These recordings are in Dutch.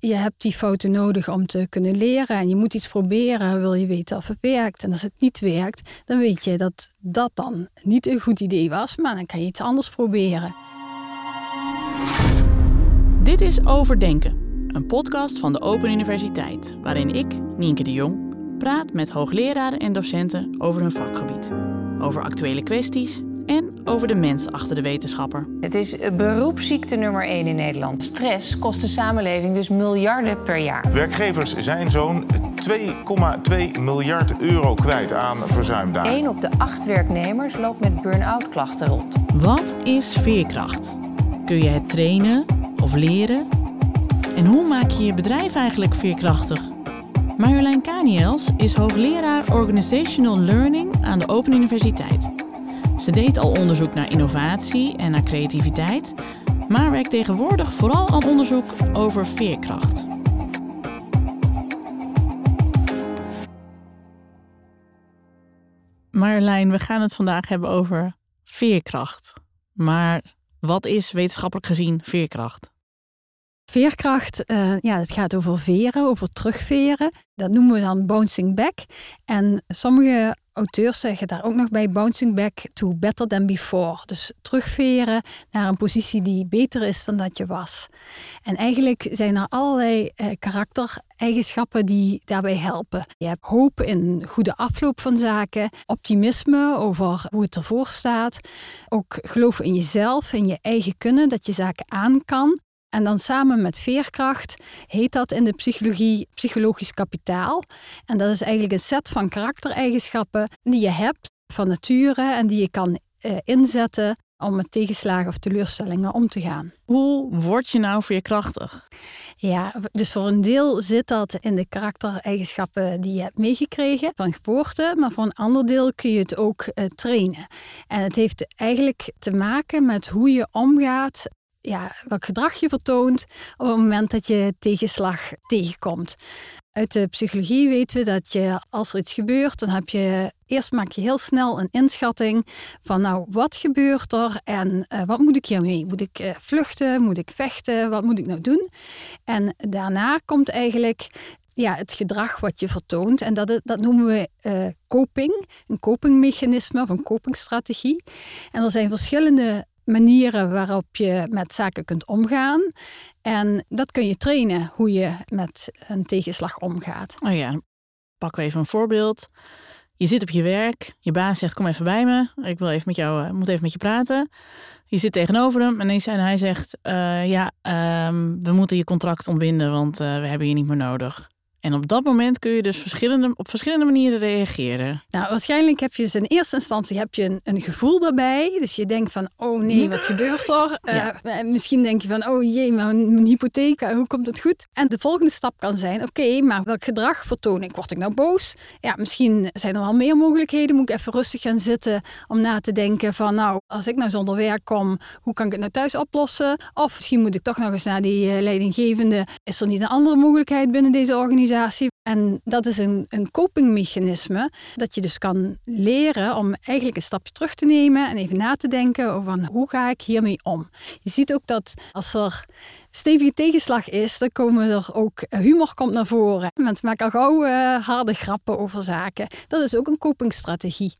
Je hebt die fouten nodig om te kunnen leren en je moet iets proberen, wil je weten of het werkt. En als het niet werkt, dan weet je dat dat dan niet een goed idee was, maar dan kan je iets anders proberen. Dit is Overdenken, een podcast van de Open Universiteit, waarin ik, Nienke de Jong, praat met hoogleraren en docenten over hun vakgebied, over actuele kwesties en over de mens achter de wetenschapper. Het is beroepsziekte nummer 1 in Nederland. Stress kost de samenleving dus miljarden per jaar. Werkgevers zijn zo'n 2,2 miljard euro kwijt aan verzuimdagen. 1 op de 8 werknemers loopt met burn-out klachten rond. Wat is veerkracht? Kun je het trainen of leren? En hoe maak je je bedrijf eigenlijk veerkrachtig? Marjolein Kaniels is hoogleraar Organizational Learning aan de Open Universiteit. Ze deed al onderzoek naar innovatie en naar creativiteit, maar werkt tegenwoordig vooral aan onderzoek over veerkracht. Marjolein, we gaan het vandaag hebben over veerkracht. Maar wat is wetenschappelijk gezien veerkracht? Veerkracht, uh, ja, het gaat over veren, over terugveren. Dat noemen we dan bouncing back. En sommige auteurs zeggen daar ook nog bij bouncing back to better than before. Dus terugveren naar een positie die beter is dan dat je was. En eigenlijk zijn er allerlei eh, karaktereigenschappen die daarbij helpen. Je hebt hoop in goede afloop van zaken, optimisme over hoe het ervoor staat, ook geloof in jezelf, in je eigen kunnen, dat je zaken aan kan. En dan samen met veerkracht heet dat in de psychologie psychologisch kapitaal. En dat is eigenlijk een set van karaktereigenschappen die je hebt van nature en die je kan eh, inzetten om met tegenslagen of teleurstellingen om te gaan. Hoe word je nou veerkrachtig? Ja, dus voor een deel zit dat in de karaktereigenschappen die je hebt meegekregen van geboorte, maar voor een ander deel kun je het ook uh, trainen. En het heeft eigenlijk te maken met hoe je omgaat ja, welk gedrag je vertoont op het moment dat je tegenslag tegenkomt. Uit de psychologie weten we dat je als er iets gebeurt, dan heb je eerst maak je heel snel een inschatting van nou wat gebeurt er en uh, wat moet ik hiermee? Moet ik uh, vluchten? Moet ik vechten? Wat moet ik nou doen? En daarna komt eigenlijk ja, het gedrag wat je vertoont. En dat, dat noemen we uh, coping, een copingmechanisme of een copingstrategie. En er zijn verschillende manieren waarop je met zaken kunt omgaan. En dat kun je trainen, hoe je met een tegenslag omgaat. Oh ja, pakken we even een voorbeeld. Je zit op je werk, je baas zegt: Kom even bij me, ik wil even met jou, uh, moet even met je praten. Je zit tegenover hem en hij zegt: uh, Ja, um, we moeten je contract ontbinden, want uh, we hebben je niet meer nodig. En op dat moment kun je dus verschillende, op verschillende manieren reageren. Nou, waarschijnlijk heb je dus in eerste instantie heb je een, een gevoel daarbij. Dus je denkt van, oh nee, wat gebeurt er? Ja. Uh, misschien denk je van, oh jee, mijn, mijn hypotheek, hoe komt het goed? En de volgende stap kan zijn, oké, maar welk gedrag vertoon ik? Word ik nou boos? Ja, misschien zijn er wel meer mogelijkheden. Moet ik even rustig gaan zitten om na te denken van, nou, als ik nou zonder werk kom, hoe kan ik het nou thuis oplossen? Of misschien moet ik toch nog eens naar die uh, leidinggevende. Is er niet een andere mogelijkheid binnen deze organisatie? En dat is een, een copingmechanisme dat je dus kan leren om eigenlijk een stapje terug te nemen en even na te denken over hoe ga ik hiermee om. Je ziet ook dat als er stevige tegenslag is, dan komen er ook eh, humor komt naar voren. Mensen maken al gauw uh, harde grappen over zaken. Dat is ook een copingstrategie.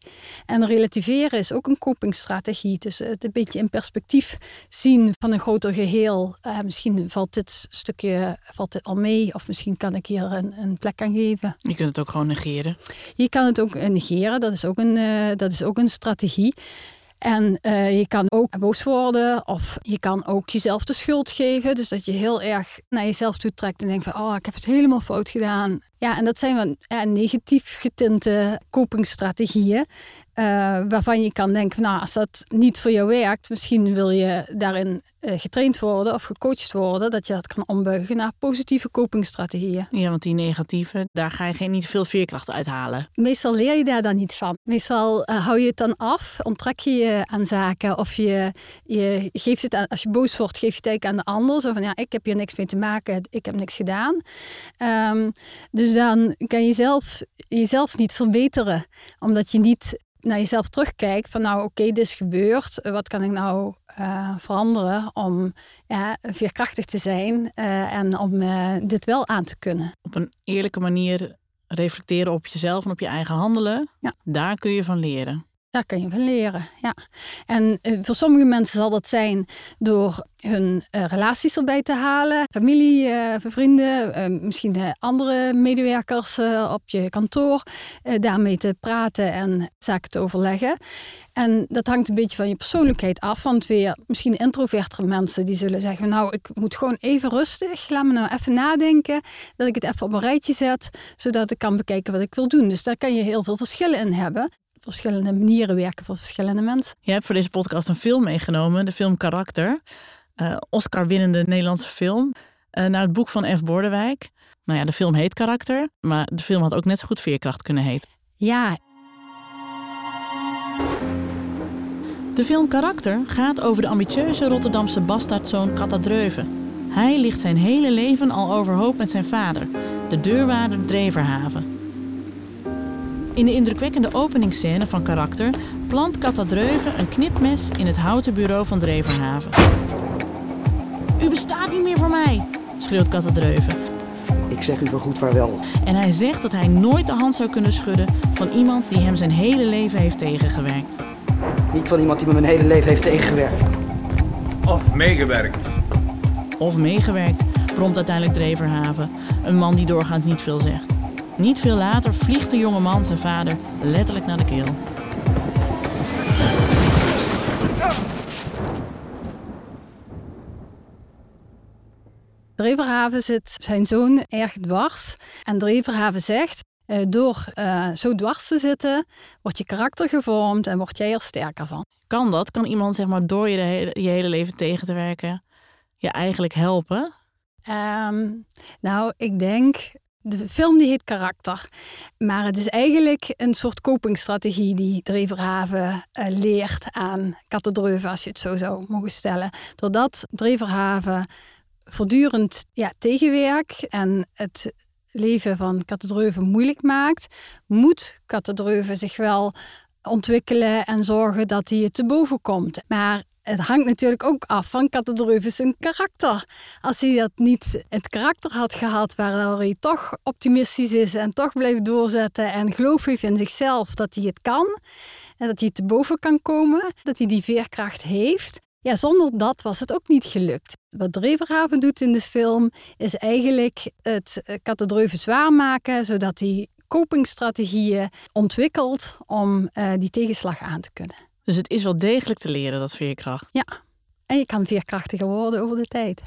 En relativeren is ook een copingstrategie. Dus het een beetje in perspectief zien van een groter geheel. Uh, misschien valt dit stukje valt dit al mee, of misschien kan ik hier een, een, plek aan geven. Je kunt het ook gewoon negeren. Je kan het ook negeren, dat is ook een, uh, dat is ook een strategie. En uh, je kan ook boos worden of je kan ook jezelf de schuld geven. Dus dat je heel erg naar jezelf toe trekt en denkt van oh, ik heb het helemaal fout gedaan. Ja, en dat zijn wel negatief getinte copingstrategieën. Uh, waarvan je kan denken, nou, als dat niet voor jou werkt, misschien wil je daarin uh, getraind worden of gecoacht worden, dat je dat kan ombuigen naar positieve copingstrategieën. Ja, want die negatieve, daar ga je geen niet veel veerkracht uithalen. Meestal leer je daar dan niet van. Meestal uh, hou je het dan af, onttrek je je aan zaken of je, je geeft het aan, als je boos wordt, geef je het eigenlijk aan de ander. Zo van, ja, ik heb hier niks mee te maken, ik heb niks gedaan. Um, dus dan kan je zelf, jezelf niet verbeteren, omdat je niet naar jezelf terugkijkt van nou oké, dit is gebeurd. Eh, wat kan ik nou uh, veranderen om ja, veerkrachtig te zijn uh, en om uh, dit wel aan te kunnen. Op een eerlijke manier reflecteren op jezelf en op je eigen handelen. Ja. Daar kun je van leren. Daar kun je van leren, ja. En uh, voor sommige mensen zal dat zijn door hun uh, relaties erbij te halen. Familie, uh, vrienden, misschien andere medewerkers op je kantoor. daarmee te praten en zaken te overleggen. En dat hangt een beetje van je persoonlijkheid af. Want weer misschien introvertere mensen die zullen zeggen... nou, ik moet gewoon even rustig. Laat me nou even nadenken. Dat ik het even op een rijtje zet. Zodat ik kan bekijken wat ik wil doen. Dus daar kan je heel veel verschillen in hebben verschillende manieren werken voor verschillende mensen. Je hebt voor deze podcast een film meegenomen, de film Karakter. Uh, Oscar-winnende Nederlandse film. Uh, naar het boek van F. Bordewijk. Nou ja, de film heet Karakter, maar de film had ook net zo goed Veerkracht kunnen heten. Ja. De film Karakter gaat over de ambitieuze Rotterdamse bastaardzoon Katta Dreuven. Hij ligt zijn hele leven al overhoop met zijn vader, de deurwaarder Dreverhaven. In de indrukwekkende openingsscène van Karakter plant Katta Dreuven een knipmes in het houten bureau van Dreverhaven. U bestaat niet meer voor mij, schreeuwt Katta Dreuven. Ik zeg u wel goed vaarwel. En hij zegt dat hij nooit de hand zou kunnen schudden van iemand die hem zijn hele leven heeft tegengewerkt. Niet van iemand die me mijn hele leven heeft tegengewerkt. Of meegewerkt. Of meegewerkt, bromt uiteindelijk Dreverhaven, een man die doorgaans niet veel zegt. Niet veel later vliegt de jonge man zijn vader letterlijk naar de keel. Dreverhaven zit zijn zoon erg dwars. En Dreverhaven zegt, eh, door uh, zo dwars te zitten, wordt je karakter gevormd en word jij er sterker van. Kan dat? Kan iemand zeg maar, door je, hele, je hele leven tegen te werken je eigenlijk helpen? Um, nou, ik denk de film die heet Karakter. Maar het is eigenlijk een soort copingstrategie die Dreverhaven uh, leert aan kattendreuven, als je het zo zou mogen stellen. Doordat Dreverhaven voortdurend ja, tegenwerkt en het leven van kattendreuven moeilijk maakt, moet kattendreuven zich wel ontwikkelen en zorgen dat hij te boven komt. Maar het hangt natuurlijk ook af van Kattendreuven zijn karakter. Als hij dat niet het karakter had gehad waardoor hij toch optimistisch is en toch blijft doorzetten en geloof heeft in zichzelf dat hij het kan en dat hij te boven kan komen, dat hij die veerkracht heeft. Ja, zonder dat was het ook niet gelukt. Wat Dreverhaven doet in de film is eigenlijk het Kattendreuven zwaar maken, zodat hij copingstrategieën ontwikkelt om uh, die tegenslag aan te kunnen. Dus het is wel degelijk te leren, dat veerkracht. Ja, en je kan veerkrachtiger worden over de tijd.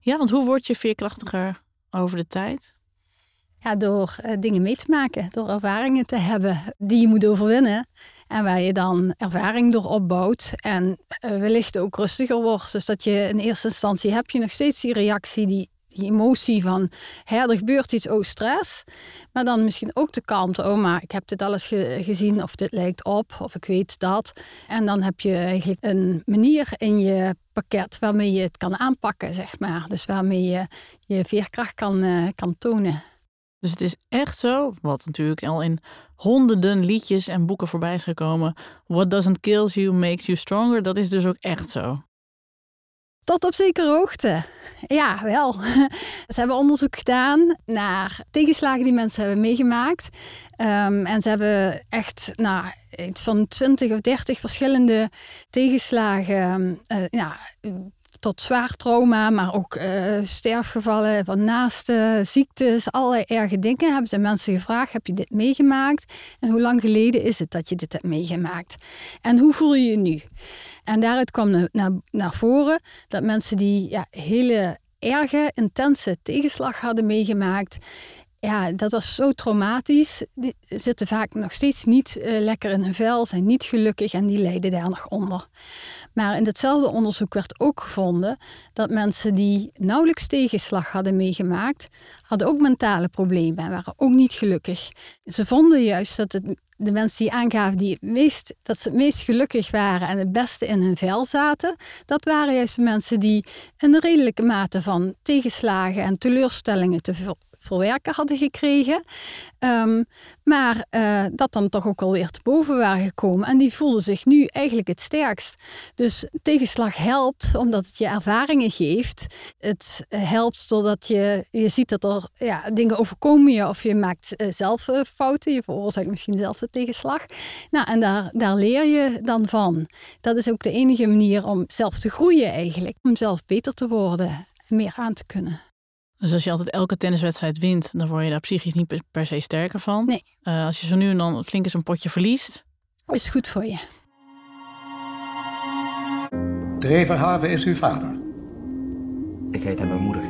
Ja, want hoe word je veerkrachtiger over de tijd? Ja, door uh, dingen mee te maken, door ervaringen te hebben die je moet overwinnen. En waar je dan ervaring door opbouwt en uh, wellicht ook rustiger wordt. Dus dat je in eerste instantie heb je nog steeds die reactie, die die emotie van hè, er gebeurt iets, oh stress. Maar dan misschien ook de kalmte, oh maar ik heb dit alles gezien of dit lijkt op of ik weet dat. En dan heb je eigenlijk een manier in je pakket waarmee je het kan aanpakken, zeg maar. Dus waarmee je je veerkracht kan, uh, kan tonen. Dus het is echt zo, wat natuurlijk al in honderden liedjes en boeken voorbij is gekomen. What doesn't kill you makes you stronger. Dat is dus ook echt zo. Tot op zekere hoogte. Ja, wel. Ze hebben onderzoek gedaan naar tegenslagen die mensen hebben meegemaakt. Um, en ze hebben echt nou, iets van 20 of 30 verschillende tegenslagen ja, tot zwaar trauma, maar ook uh, sterfgevallen van naasten, ziektes, allerlei erge dingen. Hebben ze mensen gevraagd: heb je dit meegemaakt? En hoe lang geleden is het dat je dit hebt meegemaakt? En hoe voel je je nu? En daaruit kwam naar, naar voren dat mensen die ja, hele erge, intense tegenslag hadden meegemaakt, ja, dat was zo traumatisch. Die zitten vaak nog steeds niet uh, lekker in hun vel, zijn niet gelukkig en die lijden daar nog onder. Maar in hetzelfde onderzoek werd ook gevonden dat mensen die nauwelijks tegenslag hadden meegemaakt, hadden ook mentale problemen en waren ook niet gelukkig. Ze vonden juist dat het de mensen die aangaven die het meest, dat ze het meest gelukkig waren en het beste in hun vel zaten, dat waren juist de mensen die een redelijke mate van tegenslagen en teleurstellingen te verwerken hadden gekregen. Ehm, maar uh, dat dan toch ook alweer te boven waren gekomen. En die voelden zich nu eigenlijk het sterkst. Dus tegenslag helpt omdat het je ervaringen geeft. Het eh, helpt doordat je, je ziet dat er ja, dingen overkomen je of je maakt uh, zelf fouten. Je veroorzaakt misschien zelf de tegenslag. Nou, en daar, daar leer je dan van. Dat is ook de enige manier om zelf te groeien eigenlijk. Om zelf beter te worden en meer aan te kunnen. Dus als je altijd elke tenniswedstrijd wint, dan word je daar psychisch niet per se sterker van. Nee. Uh, als je zo nu en dan flink eens een potje verliest. Is goed voor je. De Verhaven is uw vader. Ik heet hem mijn moeder.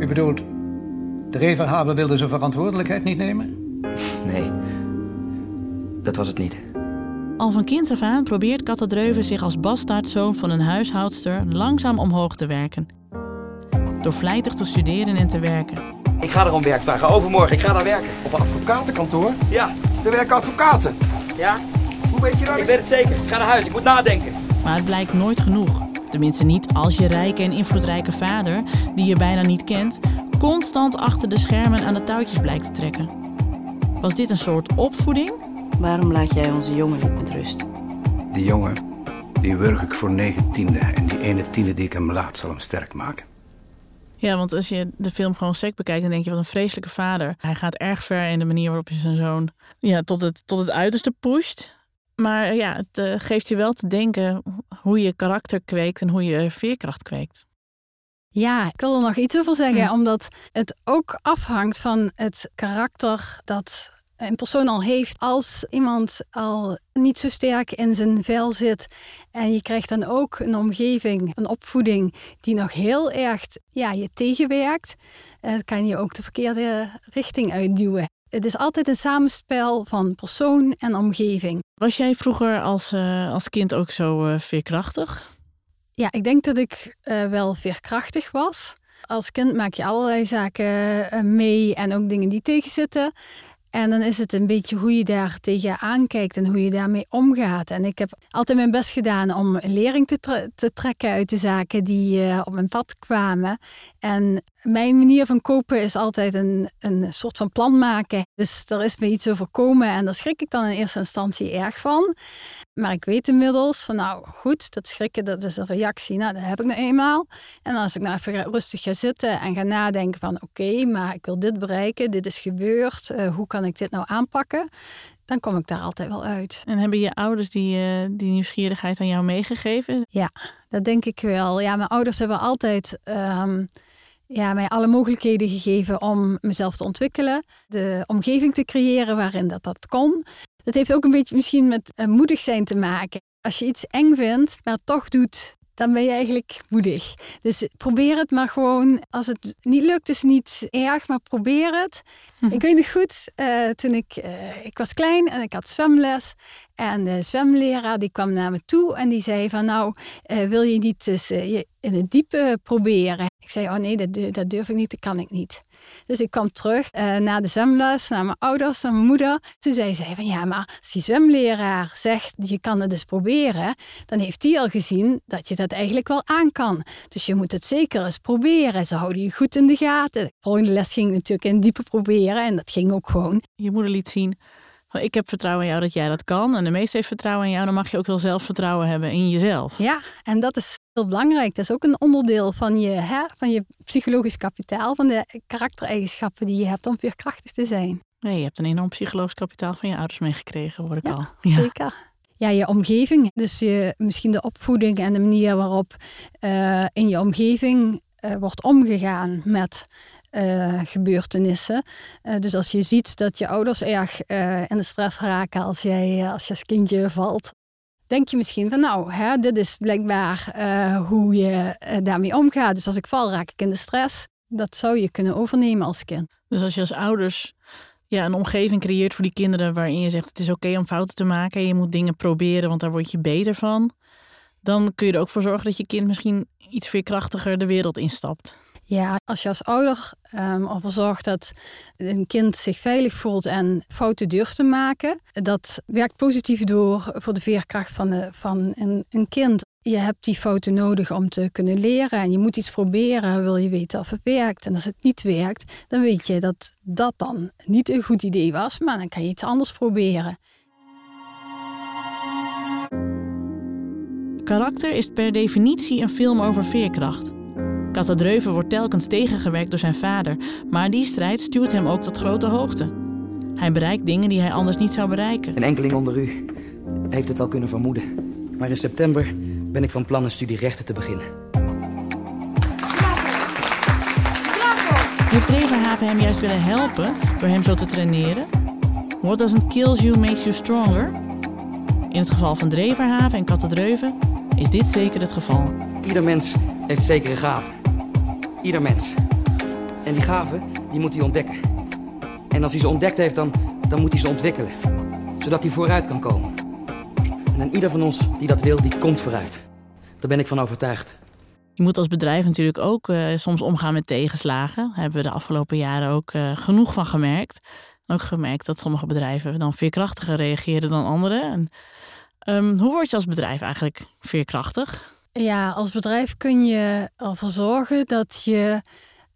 U bedoelt, de Verhaven wilde zijn verantwoordelijkheid niet nemen? Nee, dat was het niet. Al van kinds af aan probeert Katterdreuven zich als bastaardzoon van een huishoudster langzaam omhoog te werken door vlijtig te studeren en te werken. Ik ga erom werk vragen. Overmorgen, ik ga daar werken. Op een advocatenkantoor? Ja. Er werken advocaten? Ja. Hoe weet je dat? Ik weet het zeker. Ik ga naar huis, ik moet nadenken. Maar het blijkt nooit genoeg. Tenminste niet als je rijke en invloedrijke vader, die je bijna niet kent, constant achter de schermen aan de touwtjes blijkt te trekken. Was dit een soort opvoeding? Waarom laat jij onze jongen niet met rust? Die jongen, die wurg ik voor negen tiende. En die ene tiende die ik hem laat, zal hem sterk maken. Ja, want als je de film gewoon sec bekijkt, dan denk je wat een vreselijke vader. Hij gaat erg ver in de manier waarop je zijn zoon ja, tot, het, tot het uiterste pusht. Maar ja, het uh, geeft je wel te denken hoe je karakter kweekt en hoe je veerkracht kweekt. Ja, ik wil er nog iets over zeggen, hm. omdat het ook afhangt van het karakter dat een persoon al heeft. Als iemand al niet zo sterk in zijn vel zit en je krijgt dan ook een omgeving, een opvoeding die nog heel erg ja, je tegenwerkt, uh, kan je ook de verkeerde richting uitduwen. Het is altijd een samenspel van persoon en omgeving. Was jij vroeger als, uh, als kind ook zo uh, veerkrachtig? Ja, ik denk dat ik wel veerkrachtig was. Als kind maak je allerlei zaken mee en ook dingen die tegenzitten. En dan is het een beetje hoe je daar tegen aankijkt en hoe je daarmee omgaat. En ik heb altijd mijn best gedaan om lering te, trekken uit de zaken die uh, op mijn pad kwamen. En mijn manier van kopen is altijd een, een soort van plan maken. Dus er is me iets overkomen en daar schrik ik dan in eerste instantie erg van. Maar ik weet inmiddels van nou goed, dat schrikken dat is een reactie. Nou, dat heb ik nou eenmaal. En als ik nou even rustig ga zitten en ga nadenken van oké, maar ik wil dit bereiken, dit is gebeurd, uh, hoe kan ik dit nou aanpakken? Dan kom ik daar altijd wel uit. En hebben je ouders die, uh, die nieuwsgierigheid aan jou meegegeven? Ja, dat denk ik wel. Ja, mijn ouders hebben altijd um, ja, mij alle mogelijkheden gegeven om mezelf te ontwikkelen. De omgeving te creëren waarin dat, dat kon. Dat heeft ook een beetje misschien met uh, moedig zijn te maken. Als je iets eng vindt, maar toch doet, dan ben je eigenlijk moedig. Dus probeer het maar gewoon. Als het niet lukt, is niet erg, maar probeer het. Mhm. Ik weet nog goed, uh, toen ik, uh, ik was klein en ik had zwemles. En de zwemleraar die kwam naar me toe en die zei van nou, uh, wil je niet eens in het diepe proberen? Ik zei, oh nee, dat, dat durf ik niet, dat kan ik niet. Dus ik kwam terug uh, naar de zwemles, naar mijn ouders, naar mijn moeder. Toen zei ze van ja, maar als die zwemleraar zegt je kan het eens proberen, dan heeft hij al gezien dat je dat eigenlijk wel aan kan. Dus je moet het zeker eens proberen. Ze houden je goed in de gaten. De volgende les ging natuurlijk in diepe proberen en dat ging ook gewoon. Je moeder liet zien ik heb vertrouwen in jou dat jij dat kan. En de meeste heeft vertrouwen in jou. Dan mag je ook wel zelfvertrouwen hebben in jezelf. Ja, en dat is heel belangrijk. Dat is ook een onderdeel van je, hè, van je psychologisch kapitaal. Van de karaktereigenschappen die je hebt om veerkrachtig te zijn. Nee, je hebt een enorm psychologisch kapitaal van je ouders meegekregen, hoor ik ja, al. Ja, zeker. Ja, je omgeving. Dus je, misschien de opvoeding en de manier waarop uh, in je omgeving uh, wordt omgegaan met uh, gebeurtenissen. Uh, dus als je ziet dat je ouders erg uh, in de stress raken als jij als je als kindje valt, denk je misschien van nou, hè, dit is blijkbaar hoe je daarmee omgaat. Dus als ik val, raak ik in de stress. Dat zou je kunnen overnemen als kind. Dus als je als ouders ja, een omgeving creëert voor die kinderen waarin je zegt het is oké om fouten te maken, je moet dingen proberen, want daar word je beter van. Dan kun je er ook voor zorgen dat je kind misschien iets veerkrachtiger de wereld instapt. Ja, als je als ouder ervoor zorgt dat een kind zich veilig voelt en fouten durft te maken, dat werkt positief door voor de veerkracht van, van een, een kind. Je hebt die fouten nodig om te kunnen leren en je moet iets proberen, wil je weten of het werkt. En als het niet werkt, dan weet je dat dat dan niet een goed idee was, maar dan kan je iets anders proberen. Karakter is per definitie een film over veerkracht. Katterdreuven wordt telkens tegengewerkt door zijn vader, maar die strijd stuurt hem ook tot grote hoogte. Hij bereikt dingen die hij anders niet zou bereiken. Een enkeling onder u heeft het al kunnen vermoeden. Maar in september ben ik van plan een studie rechten te beginnen. Heeft Revenhaven hem juist willen helpen door hem zo te traineren? What doesn't kill you makes you stronger? In het geval van Dreverhaven en Kattendreuven is dit zeker het geval. Ieder mens heeft zekere gaven. Ieder mens. En die gaven, die moet hij ontdekken. En als hij ze ontdekt heeft, dan, dan moet hij ze ontwikkelen. Zodat hij vooruit kan komen. En ieder van ons die dat wil, die komt vooruit. Daar ben ik van overtuigd. Je moet als bedrijf natuurlijk ook uh, soms omgaan met tegenslagen. Daar hebben we de afgelopen jaren ook uh, genoeg van gemerkt. Ook gemerkt dat sommige bedrijven dan veerkrachtiger reageren dan anderen. En, um, hoe word je als bedrijf eigenlijk veerkrachtig? Ja, als bedrijf kun je ervoor zorgen dat je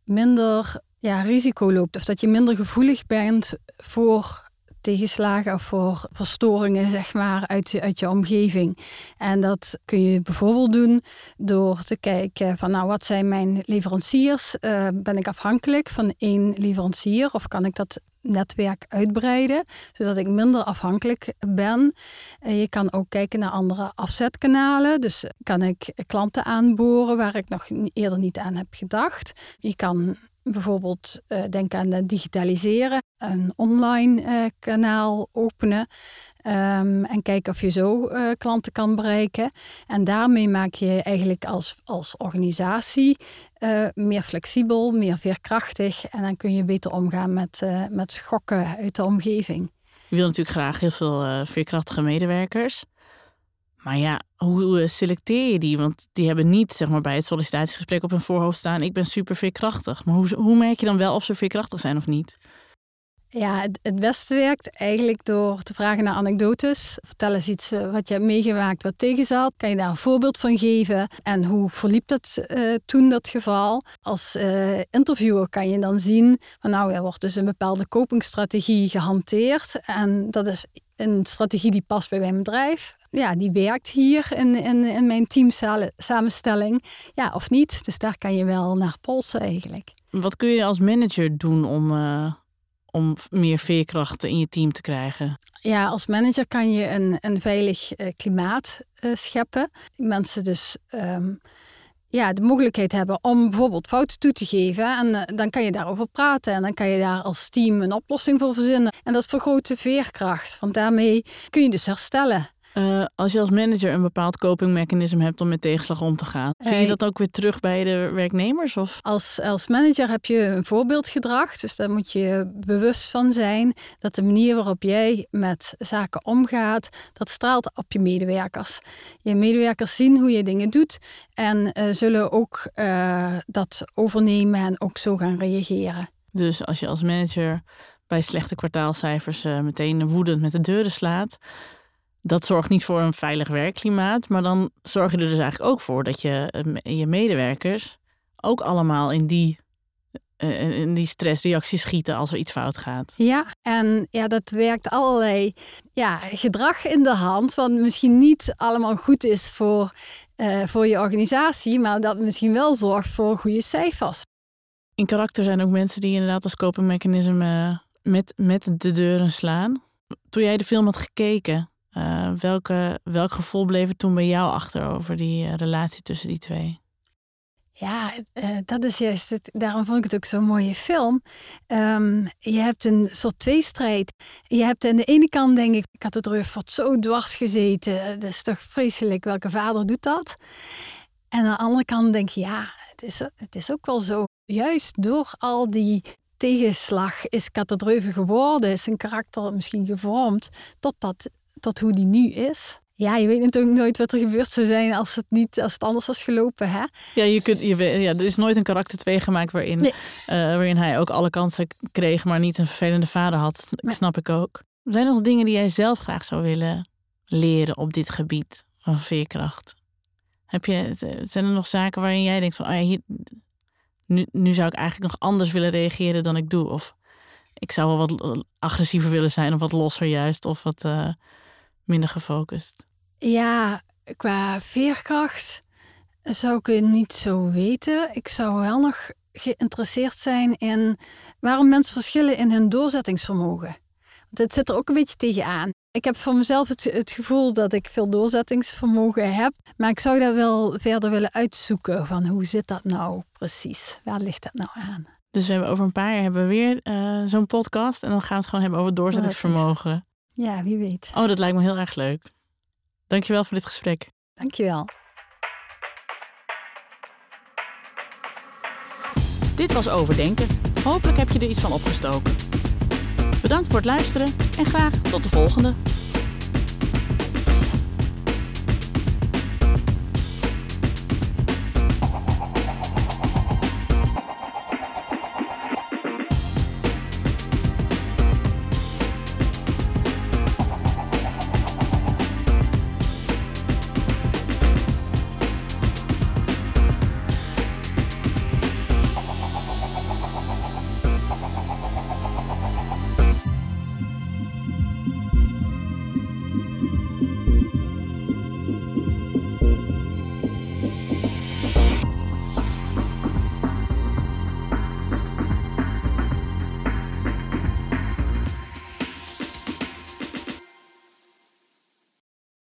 minder ja, risico loopt. Of dat je minder gevoelig bent voor tegenslagen of voor verstoringen zeg maar, uit, uit je omgeving. En dat kun je bijvoorbeeld doen door te kijken van nou wat zijn mijn leveranciers? Uh, ben ik afhankelijk van één leverancier of kan ik dat netwerk uitbreiden, zodat ik minder afhankelijk ben. Je kan ook kijken naar andere afzetkanalen. Dus kan ik klanten aanboren waar ik nog eerder niet aan heb gedacht. Je kan bijvoorbeeld uh, denken aan digitaliseren, een online uh, kanaal openen. Um, en kijken of je zo uh, klanten kan bereiken. En daarmee maak je eigenlijk als, als organisatie uh, meer flexibel, meer veerkrachtig. En dan kun je beter omgaan met, uh, met schokken uit de omgeving. Je wil natuurlijk graag heel veel veerkrachtige medewerkers. Maar ja, hoe selecteer je die? Want die hebben niet zeg maar, bij het sollicitatiegesprek op hun voorhoofd staan: ik ben super veerkrachtig. Maar hoe, hoe merk je dan wel of ze veerkrachtig zijn of niet? Ja, het, beste werkt eigenlijk door te vragen naar anekdotes. Vertel eens iets eh, wat je hebt meegemaakt wat tegenzat. Kan je daar een voorbeeld van geven? En hoe verliep dat uh, toen, dat geval? Als uh, interviewer kan je dan zien van nou, er wordt dus een bepaalde kopingsstrategie gehanteerd. En dat is een strategie die past bij mijn bedrijf. Ja, die werkt hier in, in, in mijn teamsamenstelling. Ja, of niet. Dus daar kan je wel naar polsen eigenlijk. Wat kun je als manager doen om om meer veerkrachten in je team te krijgen? Ja, als manager kan je een, een veilig uh, klimaat uh, scheppen. Mensen dus um, ja, de mogelijkheid hebben om bijvoorbeeld fouten toe te geven. En uh, dan kan je daarover praten. En dan kan je daar als team een oplossing voor verzinnen. En dat vergroot de veerkracht. Want daarmee kun je dus herstellen. Uh, als je als manager een bepaald copingmechanisme hebt om met tegenslag om te gaan, zie je dat ook weer terug bij de werknemers? Of? Als, als manager heb je een voorbeeldgedrag, dus daar moet je bewust van zijn dat de manier waarop jij met zaken omgaat, dat straalt op je medewerkers. Je medewerkers zien hoe je dingen doet en uh, zullen ook uh, dat overnemen en ook zo gaan reageren. Dus als je als manager bij slechte kwartaalcijfers meteen woedend met de deuren slaat, dat zorgt niet voor een veilig werkklimaat, maar dan zorg je er dus eigenlijk ook voor dat je eh, je medewerkers ook allemaal in die, eh, in die stressreactie schieten als er iets fout gaat. Ja, en ja, dat werkt allerlei ja, gedrag in de hand, wat misschien niet allemaal goed is voor, uh, voor je organisatie, maar dat misschien wel zorgt voor goede cijfers. In karakter zijn ook mensen die inderdaad als copingmechanisme met, met de deuren slaan. Toen jij de film had gekeken, uh, welke, welk gevoel bleef er toen bij jou achter over die uh, relatie tussen die twee? Ja, uh, dat is juist. Daarom vond ik het ook zo'n mooie film. Um, je hebt een soort tweestrijd. Je hebt aan de ene kant, denk ik, ik Rutherford zo dwars gezeten. Dat is toch vreselijk. Welke vader doet dat? En aan de andere kant denk je, ja, het is, het is ook wel zo. Juist door al die tegenslag is Katadreuven geworden, is zijn karakter misschien gevormd tot dat tot hoe die nu is. Ja, je weet natuurlijk nooit wat er gebeurd zou zijn als het, niet, als het anders was gelopen. Hè? Ja, je kunt, je, weet- ja, er is nooit een karakter 2 gemaakt waarin, Nee. eh, waarin hij ook alle kansen kreeg, maar niet een vervelende vader had. Dat Nee. snap ik ook. Zijn er nog dingen die jij zelf graag zou willen leren op dit gebied van veerkracht? Heb je, zijn er nog zaken waarin jij denkt van, oh ja, hier, nu, nu zou ik eigenlijk nog anders willen reageren dan ik doe? Of ik zou wel wat agressiever willen zijn of wat losser juist of wat eh, minder gefocust? Ja, qua veerkracht zou ik het niet zo weten. Ik zou wel nog geïnteresseerd zijn in waarom mensen verschillen in hun doorzettingsvermogen. Want het zit er ook een beetje tegenaan. Ik heb voor mezelf het, het gevoel dat ik veel doorzettingsvermogen heb, maar ik zou dat wel verder willen uitzoeken van hoe zit dat nou precies? Waar ligt dat nou aan? Dus we hebben over een paar jaar hebben we weer eh, zo'n podcast en dan gaan we het gewoon hebben over doorzettingsvermogen. Ja, wie weet. Oh, dat lijkt me heel erg leuk. Dankjewel voor dit gesprek. Dankjewel. Dit was Overdenken. Hopelijk heb je er iets van opgestoken. Bedankt voor het luisteren en graag tot de volgende.